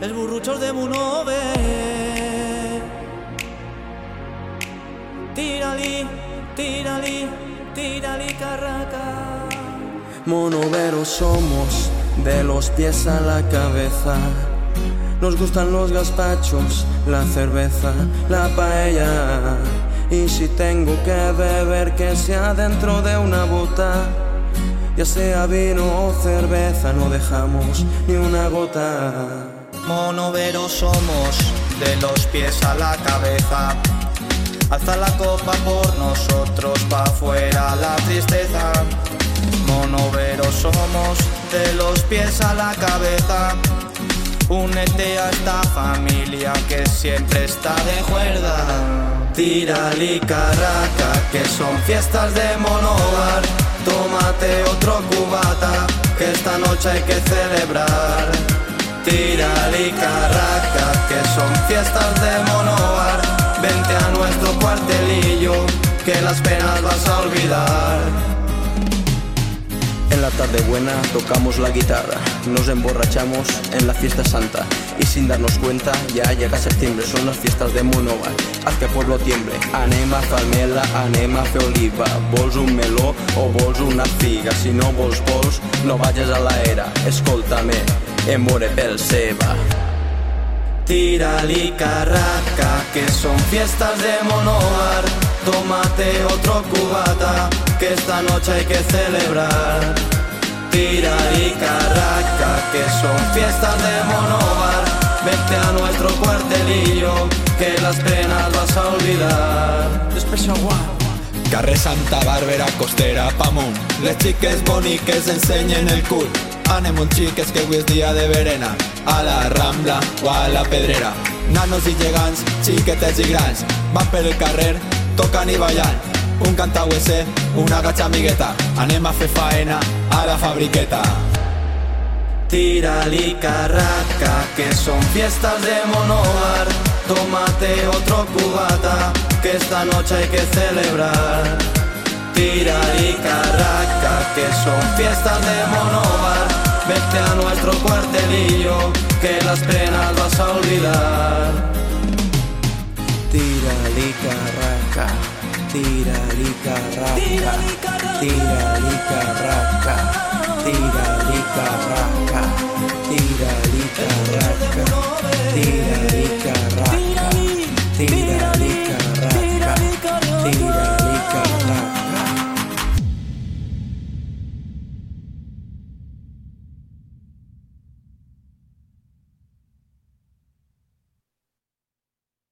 els burrutxos de Monove. Tira-li, tira-li, tira-li carraca. Monoveros somos, de los pies a la cabeza. Nos gustan los gazpachos, la cerveza, la paella. Y si tengo que beber, que sea dentro de una bota. Ya sea vino o cerveza, no dejamos ni una gota. Monoveros somos, de los pies a la cabeza. Alza la copa por nosotros, pa' fuera la tristeza. Monoveros somos, de los pies a la cabeza. Únete a esta familia que siempre está de cuerda. Tírali carraca, que son fiestas de monobar. Tómate otro cubata, que esta noche hay que celebrar. Tírali carraca, que son fiestas de monobar. Vente a nuestro cuartelillo, que las penas vas a olvidar. La tarde buena tocamos la guitarra, nos emborrachamos en la fiesta santa y sin darnos cuenta ya llega septiembre, son las fiestas de Monóvar. Haz que pueblo tiemble, anem a Falmela, anem a fer oliva, vols un meló o vols una figa, si no vols vols, no vayas a la era, escoltame, em moré pel seva. Tírali carraca, que son fiestas de monoar. Tómate otro cubata, que esta noche hay que celebrar. Tírali carraca, que son fiestas de monoar. Vete a nuestro cuartelillo, que las penas vas a olvidar. Special one. Carrer Santa Bàrbara, Costera, Pamunt. Les xiques boniques ensenyen el cul. Anem un xiques que avui és dia de verena. A la Rambla o a la Pedrera. Nanos i gegants, xiquetes i grans. Van per el carrer, tocan i ballant. Un cantauesser, una gatxa amigueta. Anem a fer faena a la fabriqueta. Tírali carraca, que son fiestas de monoar. Tómate otro cubata, que esta noche hay que celebrar. Tírali carraca, que son fiestas de monoar. Vete a nuestro cuartelillo, que las penas vas a olvidar. Carraca, tírali carraca, tírali carraca, tírali carraca, tírali carraca, tírali carraca,